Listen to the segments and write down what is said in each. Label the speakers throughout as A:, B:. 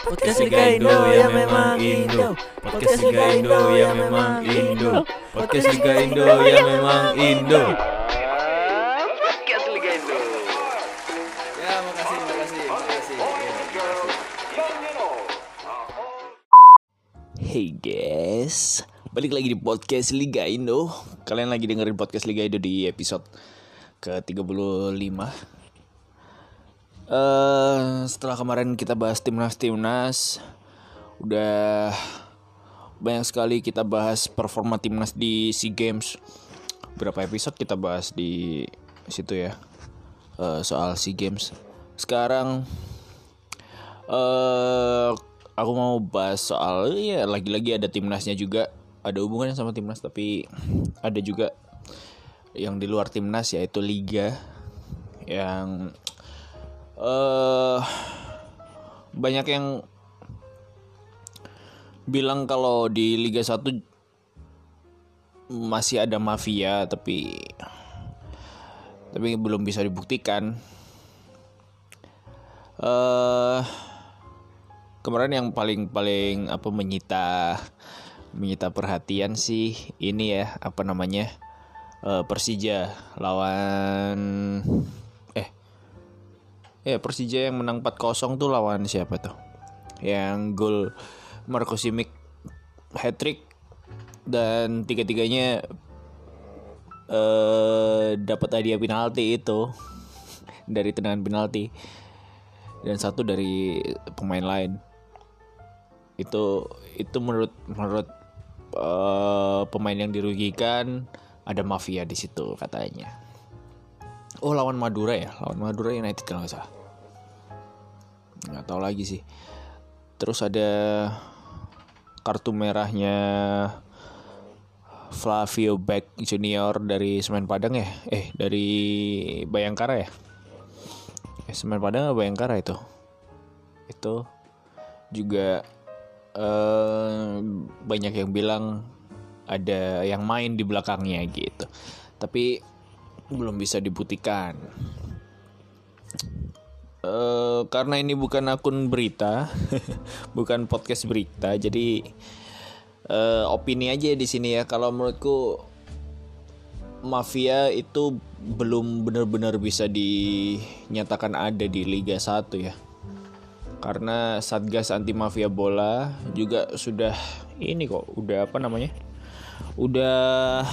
A: Podcast Liga Indo ya memang Indo. Podcast Liga Indo ya memang Indo. Podcast Liga Indo ya memang Indo.
B: Podcast Liga Indo.
A: Ya makasih makasih makasih.
C: Hey guys, balik lagi di podcast Liga Indo. Kalian lagi dengerin podcast Liga Indo di episode ke-35. Eh, setelah kemarin kita bahas timnas-timnas, udah banyak sekali kita bahas performa timnas di SEA Games. Berapa episode kita bahas di situ ya. eh, soal SEA Games. Sekarang eh aku mau bahas soal ya lagi-lagi ada timnasnya juga ada hubungannya sama timnas tapi ada juga yang di luar timnas yaitu liga yang eh banyak yang bilang kalau di Liga 1 masih ada mafia tapi tapi belum bisa dibuktikan. Eh kemarin yang paling paling apa menyita menyita perhatian sih ini ya apa namanya eh, Persija lawan ya Persija yang menang 4-0 tuh lawan siapa tuh? Yang gol Marco Simic hat trick dan tiga-tiganya eh dapat hadiah penalti itu. Dari tendangan penalti. Dan satu dari pemain lain. Itu itu menurut menurut eh, pemain yang dirugikan ada mafia di situ katanya oh lawan Madura ya? Lawan Madura United kalau nggak salah. Nggak tahu lagi sih. Terus ada kartu merahnya Flavio Beck Junior dari Semen Padang ya? Eh dari Bayangkara ya? Eh, Semen Padang Bayangkara itu? Itu juga eh, banyak yang bilang ada yang main di belakangnya gitu. Tapi belum bisa dibuktikan. Eh, karena ini bukan akun berita bukan podcast berita jadi eh, opini aja di sini ya. Kalau menurutku mafia itu belum benar-benar bisa dinyatakan ada di Liga 1 ya. Karena Satgas anti mafia bola juga sudah ini kok udah apa namanya? Udah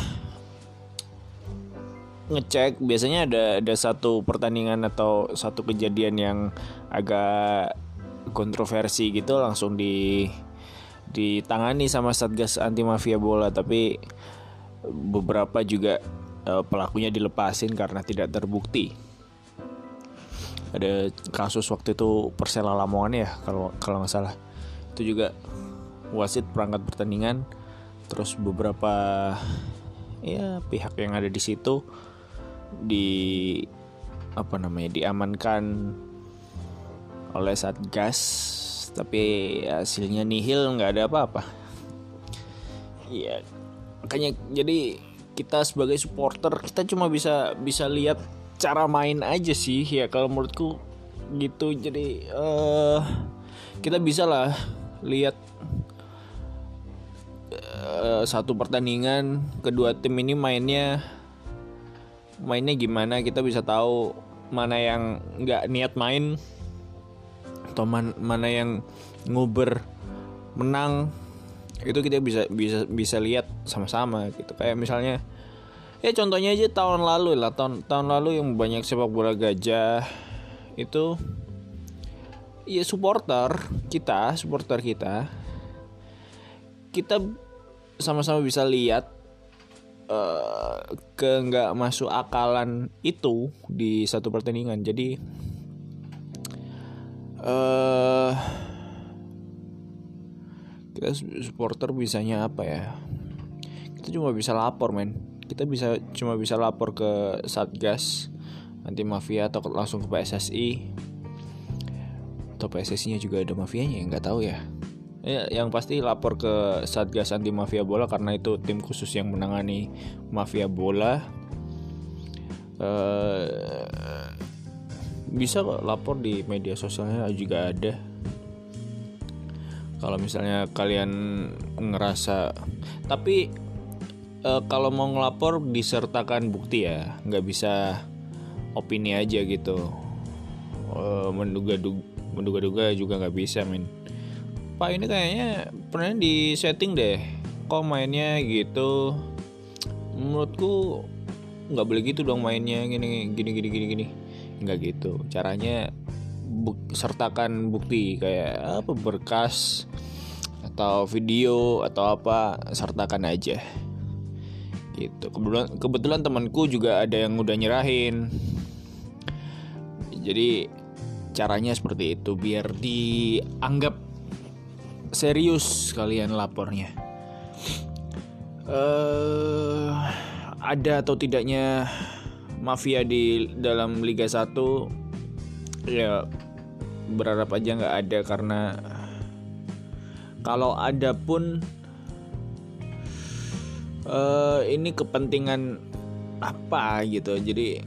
C: ngecek biasanya ada ada satu pertandingan atau satu kejadian yang agak kontroversi gitu langsung di ditangani sama Satgas anti mafia bola. Tapi beberapa juga eh, pelakunya dilepasin karena tidak terbukti. Ada kasus waktu itu Persela Lamongan ya kalau kalau nggak salah. Itu juga wasit perangkat pertandingan. Terus beberapa ya pihak yang ada di situ di apa namanya diamankan oleh satgas tapi hasilnya nihil nggak ada apa-apa. Iya. Makanya jadi kita sebagai supporter kita cuma bisa bisa lihat cara main aja sih ya kalau menurutku gitu. Jadi eh kita bisa lah lihat eh, satu pertandingan kedua tim ini mainnya mainnya gimana kita bisa tahu mana yang nggak niat main atau man- mana yang nguber menang. Itu kita bisa bisa bisa lihat sama-sama gitu. Kayak misalnya ya contohnya aja tahun lalu lah tahun tahun lalu yang banyak sepak bola gajah itu ya supporter kita supporter kita kita sama-sama bisa lihat eh, ke nggak masuk akalan itu di satu pertandingan. Jadi eh kita supporter bisanya apa ya? Kita cuma bisa lapor men. Kita bisa cuma bisa lapor ke satgas anti mafia atau langsung ke PSSI atau PSSI nya juga ada mafianya nggak tahu ya ya yang pasti lapor ke satgas anti mafia bola karena itu tim khusus yang menangani mafia bola. Eh, bisa kok lapor di media sosialnya juga ada. Kalau misalnya kalian ngerasa tapi eh, kalau mau ngelapor disertakan bukti ya nggak bisa opini aja gitu. Eh, menduga-duga menduga-duga juga nggak bisa men pak ini kayaknya pernah di setting deh kok mainnya gitu. Menurutku nggak boleh gitu dong mainnya gini gini gini gini gini. Nggak gitu. Caranya buk- sertakan bukti kayak apa berkas atau video atau apa sertakan aja. Gitu. Kebetulan kebetulan temanku juga ada yang udah nyerahin. Jadi caranya seperti itu biar dianggap serius kalian lapornya. Eh ada atau tidaknya mafia di dalam Liga 1 ya berharap aja nggak ada karena kalau ada pun eh ini kepentingan apa gitu. Jadi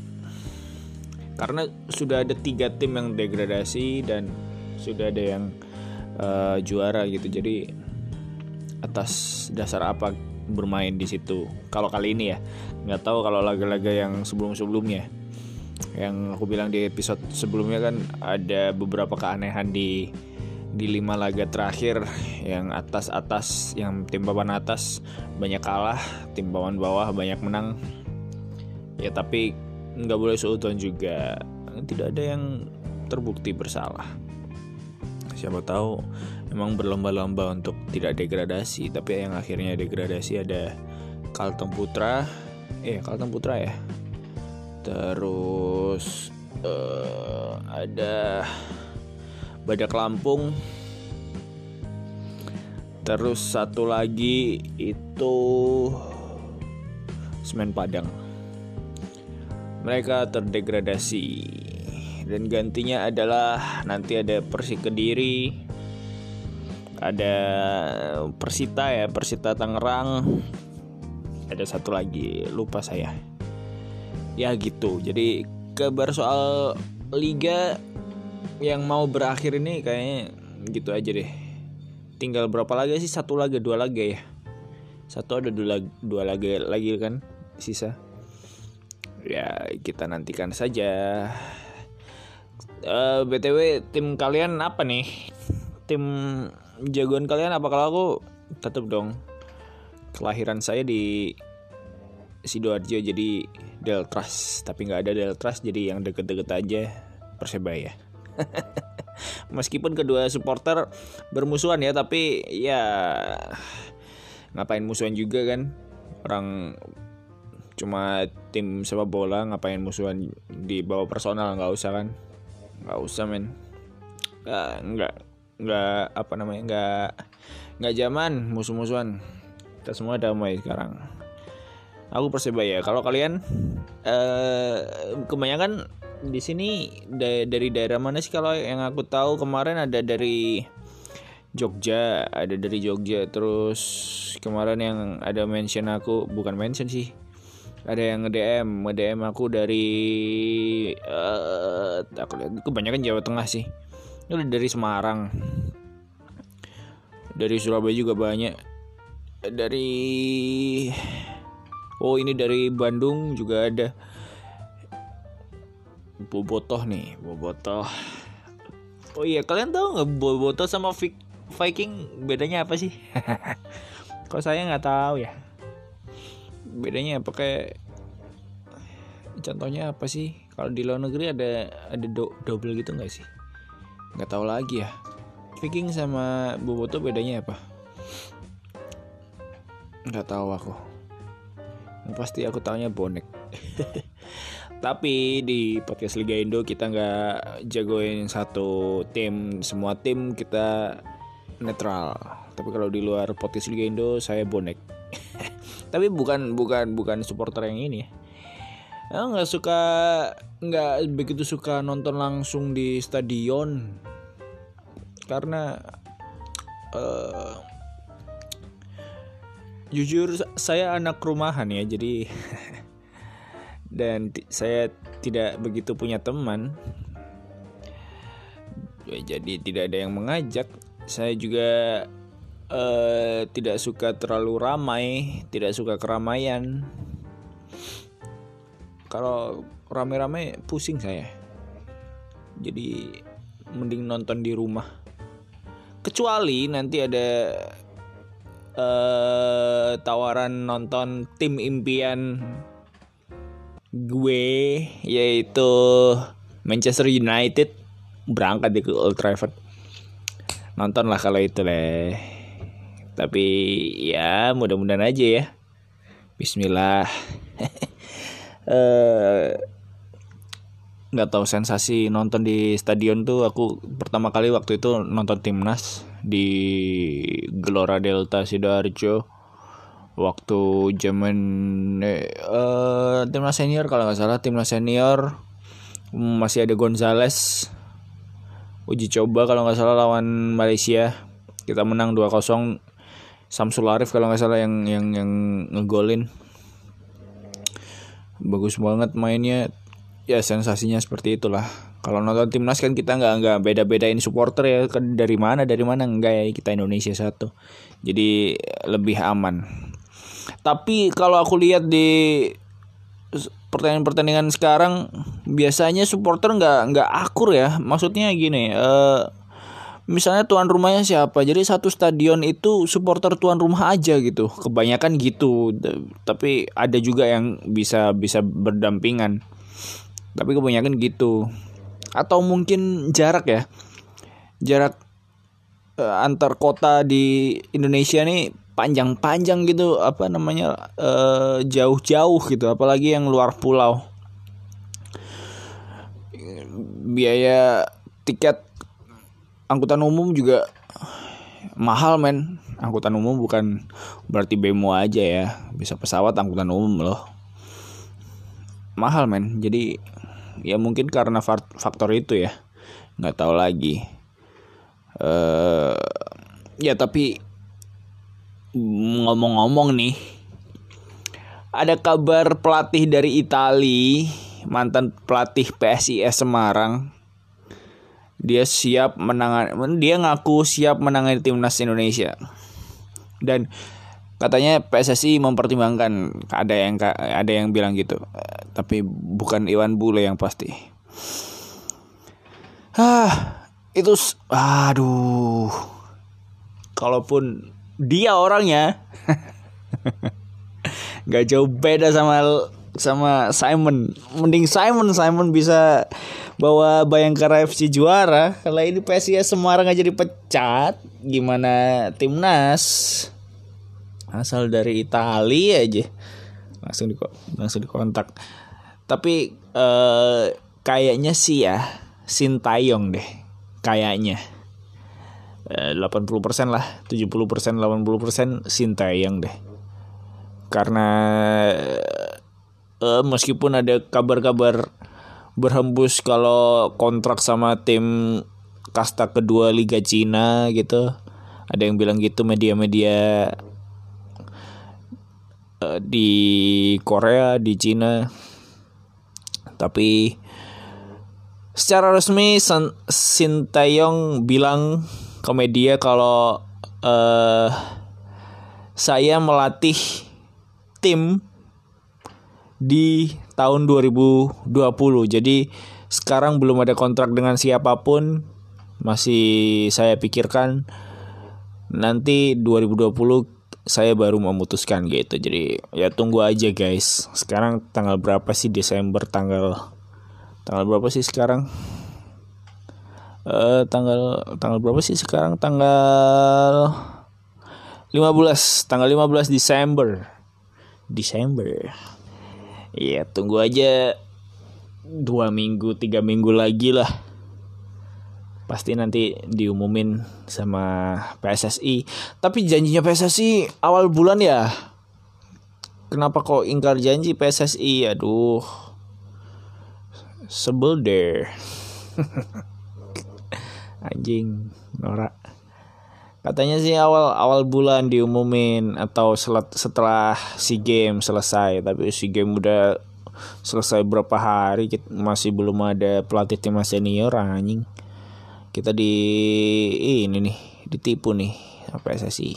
C: karena sudah ada tiga tim yang degradasi dan sudah ada yang eh, juara gitu. Jadi atas dasar apa bermain di situ? Kalau kali ini ya nggak tahu kalau laga-laga yang sebelum-sebelumnya. Yang aku bilang di episode sebelumnya kan ada beberapa keanehan di di lima laga terakhir. Yang atas atas yang tim papan atas banyak kalah tim papan bawah banyak menang. Ya tapi nggak boleh seudon juga. Tidak ada yang terbukti bersalah siapa tahu memang berlomba-lomba untuk tidak degradasi tapi yang akhirnya degradasi ada Kalteng Putra. Eh Kalteng Putra ya? Terus eh, ada Badak Lampung. Terus satu lagi itu Semen Padang. Mereka terdegradasi dan gantinya adalah nanti ada Persik Kediri ada Persita ya Persita Tangerang. Ada satu lagi lupa saya. Ya gitu. Jadi kabar soal liga yang mau berakhir ini kayaknya gitu aja deh. Tinggal berapa laga sih? Satu laga dua laga ya? Satu ada dua dua laga lagi kan sisa. Ya kita nantikan saja Eh, btw tim kalian apa nih? Tim jagoan kalian apa? Kalau aku tetap dong. Kelahiran saya di sidoarjo jadi Deltras tapi nggak ada Deltras jadi yang deket-deket aja persebaya. Meskipun kedua supporter bermusuhan ya tapi ya ngapain musuhan juga kan? Orang cuma tim sepak bola ngapain musuhan di bawah personal nggak usah kan nggak usah men. Nggak nggak nggak apa namanya nggak nggak zaman musuh-musuhan. Kita semua damai sekarang. Aku persebaya. Kalau kalian eh kebanyakan di sini da- dari daerah mana sih kalau yang aku tahu? Kemarin ada dari Jogja ada dari Jogja. Terus kemarin yang ada mention aku bukan mention sih ada yang nge-DM nge-DM aku dari eh aku lihat kebanyakan Jawa Tengah sih. Ini dari Semarang. Dari Surabaya juga banyak. Dari oh ini dari Bandung juga ada. Bobotoh nih Bobotoh. Oh iya kalian tahu nggak Bobotoh sama Vi- Viking bedanya apa sih? Kalau saya nggak tahu ya bedanya apa? Kayak contohnya apa sih? Kalau di luar negeri ada ada do- double gitu nggak sih? Nggak tahu lagi ya. Viking sama Boboto bedanya apa? Nggak tahu aku. Pasti aku taunya bonek. Tapi di podcast Liga Indo kita nggak jagoin satu tim. Semua tim kita netral. Tapi kalau di luar podcast Liga Indo saya bonek tapi bukan bukan bukan supporter yang ini. Ya nggak suka nggak begitu suka nonton langsung di stadion. Karena eh, jujur saya anak rumahan ya jadi dan saya tidak begitu punya teman. Ya, jadi tidak ada yang mengajak. Saya juga eh, tidak suka terlalu ramai tidak suka keramaian. Kalau rame-rame pusing saya. Jadi mending nonton di rumah. Kecuali nanti ada eh tawaran nonton tim impian gue yaitu Manchester United. Berangkat ke Old Trafford. Nonton lah kalau itu deh tapi ya mudah-mudahan aja ya. Bismillah. Eh nggak tahu sensasi nonton di stadion tuh aku pertama kali waktu itu nonton timnas di Gelora Delta sidoarjo. Waktu zaman eh, timnas senior kalau nggak salah timnas senior. Masih ada Gonzales. Uji coba kalau nggak salah lawan Malaysia. Kita menang 2-0 Samsul Arif kalau nggak salah yang yang yang ngegolin. Bagus banget mainnya. Ya sensasinya seperti itulah. Kalau nonton timnas kan kita nggak nggak beda bedain supporter ya. Kan dari mana dari mana? Enggak ya kita Indonesia satu. Jadi lebih aman. Tapi kalau aku lihat di pertandingan pertandingan sekarang biasanya supporter nggak nggak akur ya. Maksudnya gini eh misalnya tuan rumahnya siapa? Jadi satu stadion itu supporter tuan rumah aja gitu. Kebanyakan gitu. Tapi ada juga yang bisa bisa berdampingan. Tapi kebanyakan gitu. Atau mungkin jarak ya. Jarak eh, antar kota di Indonesia nih panjang-panjang gitu. Apa namanya? Eh, jauh-jauh gitu. Apalagi yang luar pulau. Biaya tiket angkutan umum juga mahal men. Angkutan umum bukan berarti bemo aja ya. Bisa pesawat angkutan umum loh. Mahal men. Jadi ya mungkin karena faktor itu ya. Nggak tahu lagi. Uh, ya tapi ngomong-ngomong nih ada kabar pelatih dari Itali mantan pelatih PSIS Semarang dia siap menangani dia ngaku siap menangani timnas Indonesia. Dan katanya PSSI mempertimbangkan. Ada yang ada yang bilang gitu. Tapi bukan Iwan Bule yang pasti. Ah itu aduh. Kalaupun dia orangnya nggak jauh beda sama sama Simon. Mending Simon Simon bisa bawa Bayangkara FC juara. Kalau ini PSIS Semarang aja dipecat gimana timnas? Asal dari Italia aja. Langsung di langsung dikontak. Tapi eh, kayaknya sih ya Sintayong deh kayaknya. Eh, 80% lah 70% 80% Sintayong deh. Karena eh, meskipun ada kabar-kabar berhembus kalau kontrak sama tim kasta kedua Liga Cina gitu ada yang bilang gitu media-media Eh, di Korea, di Cina. Tapi secara resmi Sintayong bilang ke media kalau uh, saya melatih tim di tahun 2020. Jadi sekarang belum ada kontrak dengan siapa pun. Masih saya pikirkan nanti 2020 saya baru memutuskan gitu. Jadi ya tunggu aja guys. Sekarang tanggal berapa sih Desember tanggal? Tanggal berapa sih sekarang? Uh, tanggal tanggal berapa sih sekarang? Tanggal 15 tanggal 15 Desember. Desember ya tunggu aja dua minggu tiga minggu lagi lah pasti nanti diumumin sama PSSI. Tapi janjinya PSSI awal bulan ya. Kenapa kok ingkar janji PSSI? Aduh. Sebel deh. Anjing, norak. Katanya sih awal awal bulan diumumin atau setelah si game selesai, tapi si game udah selesai berapa hari masih belum ada pelatih timnas senior anjing. Kita di ini nih ditipu nih sama PSSI.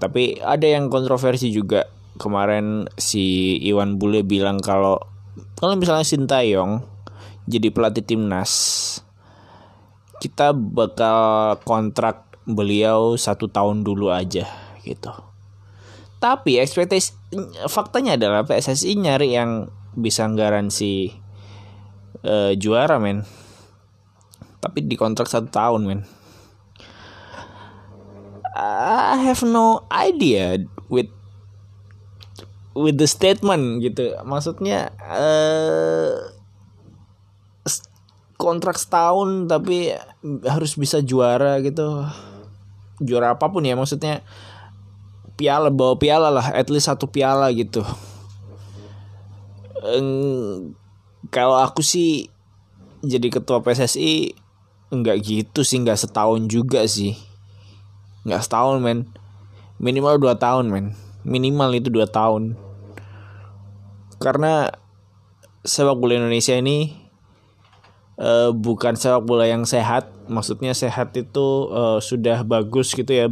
C: Tapi ada yang kontroversi juga. Kemarin si Iwan Bule bilang kalau kalau misalnya Sintayong jadi pelatih timnas kita bakal kontrak beliau satu tahun dulu aja gitu. Tapi ekspektasi faktanya adalah PSSI nyari yang bisa garansi uh, juara men. Tapi dikontrak satu tahun men. I have no idea with with the statement gitu. Maksudnya uh, kontrak setahun tapi harus bisa juara gitu. Juara apa pun ya maksudnya piala bawa piala lah, at least satu piala gitu. Eng, kalau aku sih jadi ketua PSSI enggak gitu sih, enggak setahun juga sih. Enggak setahun men. Minimal dua tahun men. Minimal itu dua tahun. Karena sepak bola Indonesia ini uh, bukan sepak bola yang sehat. Maksudnya sehat itu uh, sudah bagus gitu ya.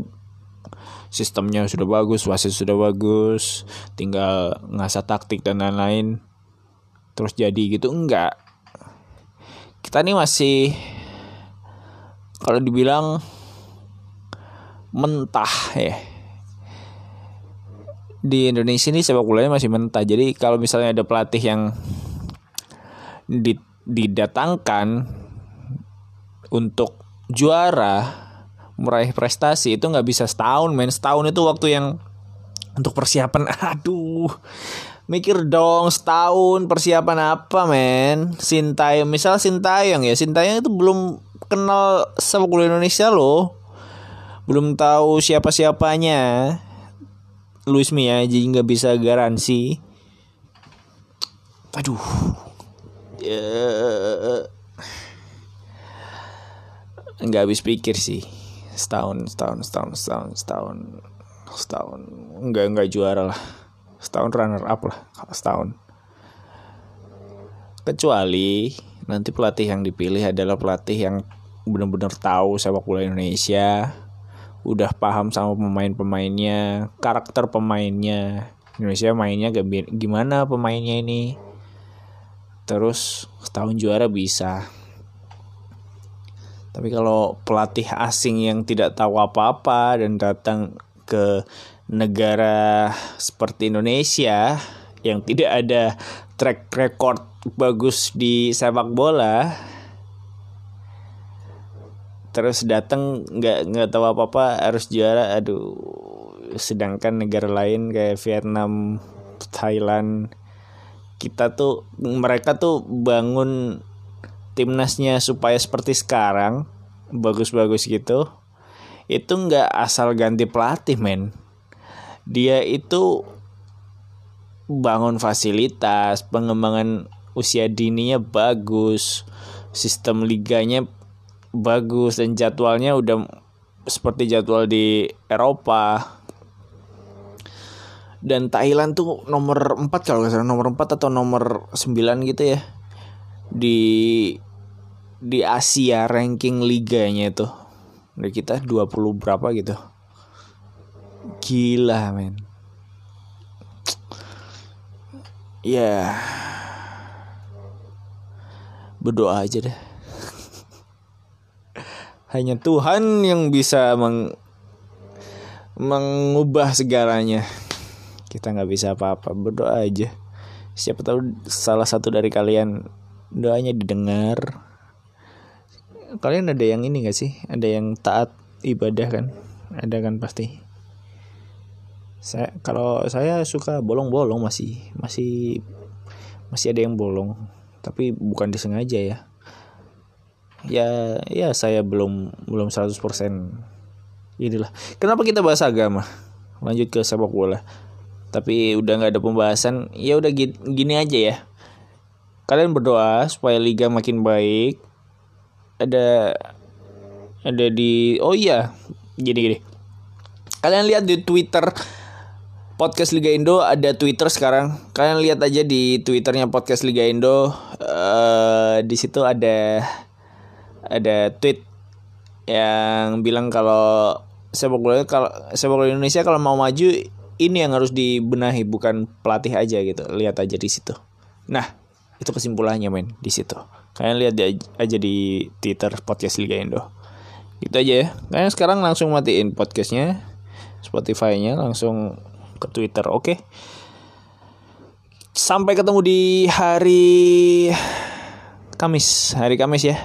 C: Sistemnya sudah bagus, wasit sudah bagus, tinggal ngasah taktik dan lain-lain. Terus jadi gitu enggak. Kita nih masih kalau dibilang mentah ya. Di Indonesia ini sepak bolanya masih mentah. Jadi kalau misalnya ada pelatih yang didatangkan untuk juara meraih prestasi itu nggak bisa setahun men. Setahun itu waktu yang untuk persiapan. Aduh mikir dong setahun persiapan apa men? Sintayong misal Sintayong ya. Sintayong itu belum kenal sepak bola Indonesia loh. Belum tahu siapa siapanya Luis Mia jadi nggak bisa garansi. Aduh ya nggak habis pikir sih. Setahun setahun setahun setahun setahun setahun. Nggak nggak juara lah. Setahun runner up lah setahun. Kecuali nanti pelatih yang dipilih adalah pelatih yang benar-benar tahu sepak bola Indonesia udah paham sama pemain-pemainnya karakter pemainnya. Indonesia mainnya gimana pemainnya ini terus setahun juara bisa. Tapi kalau pelatih asing yang tidak tahu apa-apa dan datang ke negara seperti Indonesia yang tidak ada track record bagus di sepak bola terus datang nggak nggak tahu apa apa harus juara aduh. Sedangkan negara lain kayak Vietnam Thailand kita tuh mereka tuh bangun timnasnya supaya seperti sekarang bagus-bagus gitu itu nggak asal ganti pelatih men. Dia itu bangun fasilitas pengembangan usia dininya bagus sistem liganya bagus dan jadwalnya udah seperti jadwal di Eropa dan Thailand tuh nomor 4 kalau nggak salah nomor 4 atau nomor 9 gitu ya. Di di Asia ranking liganya itu. Dari kita 20 berapa gitu. Gila men. Ya. Yeah. berdoa aja deh. Hanya Tuhan yang bisa meng mengubah segalanya kita nggak bisa apa-apa berdoa aja. Siapa tahu salah satu dari kalian doanya didengar. Kalian ada yang ini gak sih? Ada yang taat ibadah kan? Ada kan pasti. Saya kalau saya suka bolong-bolong masih masih masih ada yang bolong. Tapi bukan disengaja ya. Ya ya saya belum belum 100% inilah. Kenapa kita bahas agama? Lanjut ke sepak bola tapi udah nggak ada pembahasan ya udah gini, gini aja ya. Kalian berdoa supaya liga makin baik. Ada ada di oh iya gini gini. Kalian lihat di Twitter podcast Liga Indo ada Twitter sekarang. Kalian lihat aja di Twitternya podcast Liga Indo. Uh, di situ ada ada tweet yang bilang kalau sepak bola kalau sepak bola Indonesia kalau mau maju ini yang harus dibenahi bukan pelatih aja gitu. Lihat aja di situ. Nah, itu kesimpulannya men di situ. Kalian lihat aja di Twitter podcast Liga Indo. Gitu aja ya. Kalian sekarang langsung matiin podcastnya, Spotify-nya langsung ke Twitter. Oke. Sampai ketemu di hari Kamis, hari Kamis ya.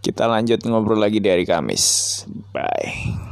C: Kita lanjut ngobrol lagi di hari Kamis. Bye.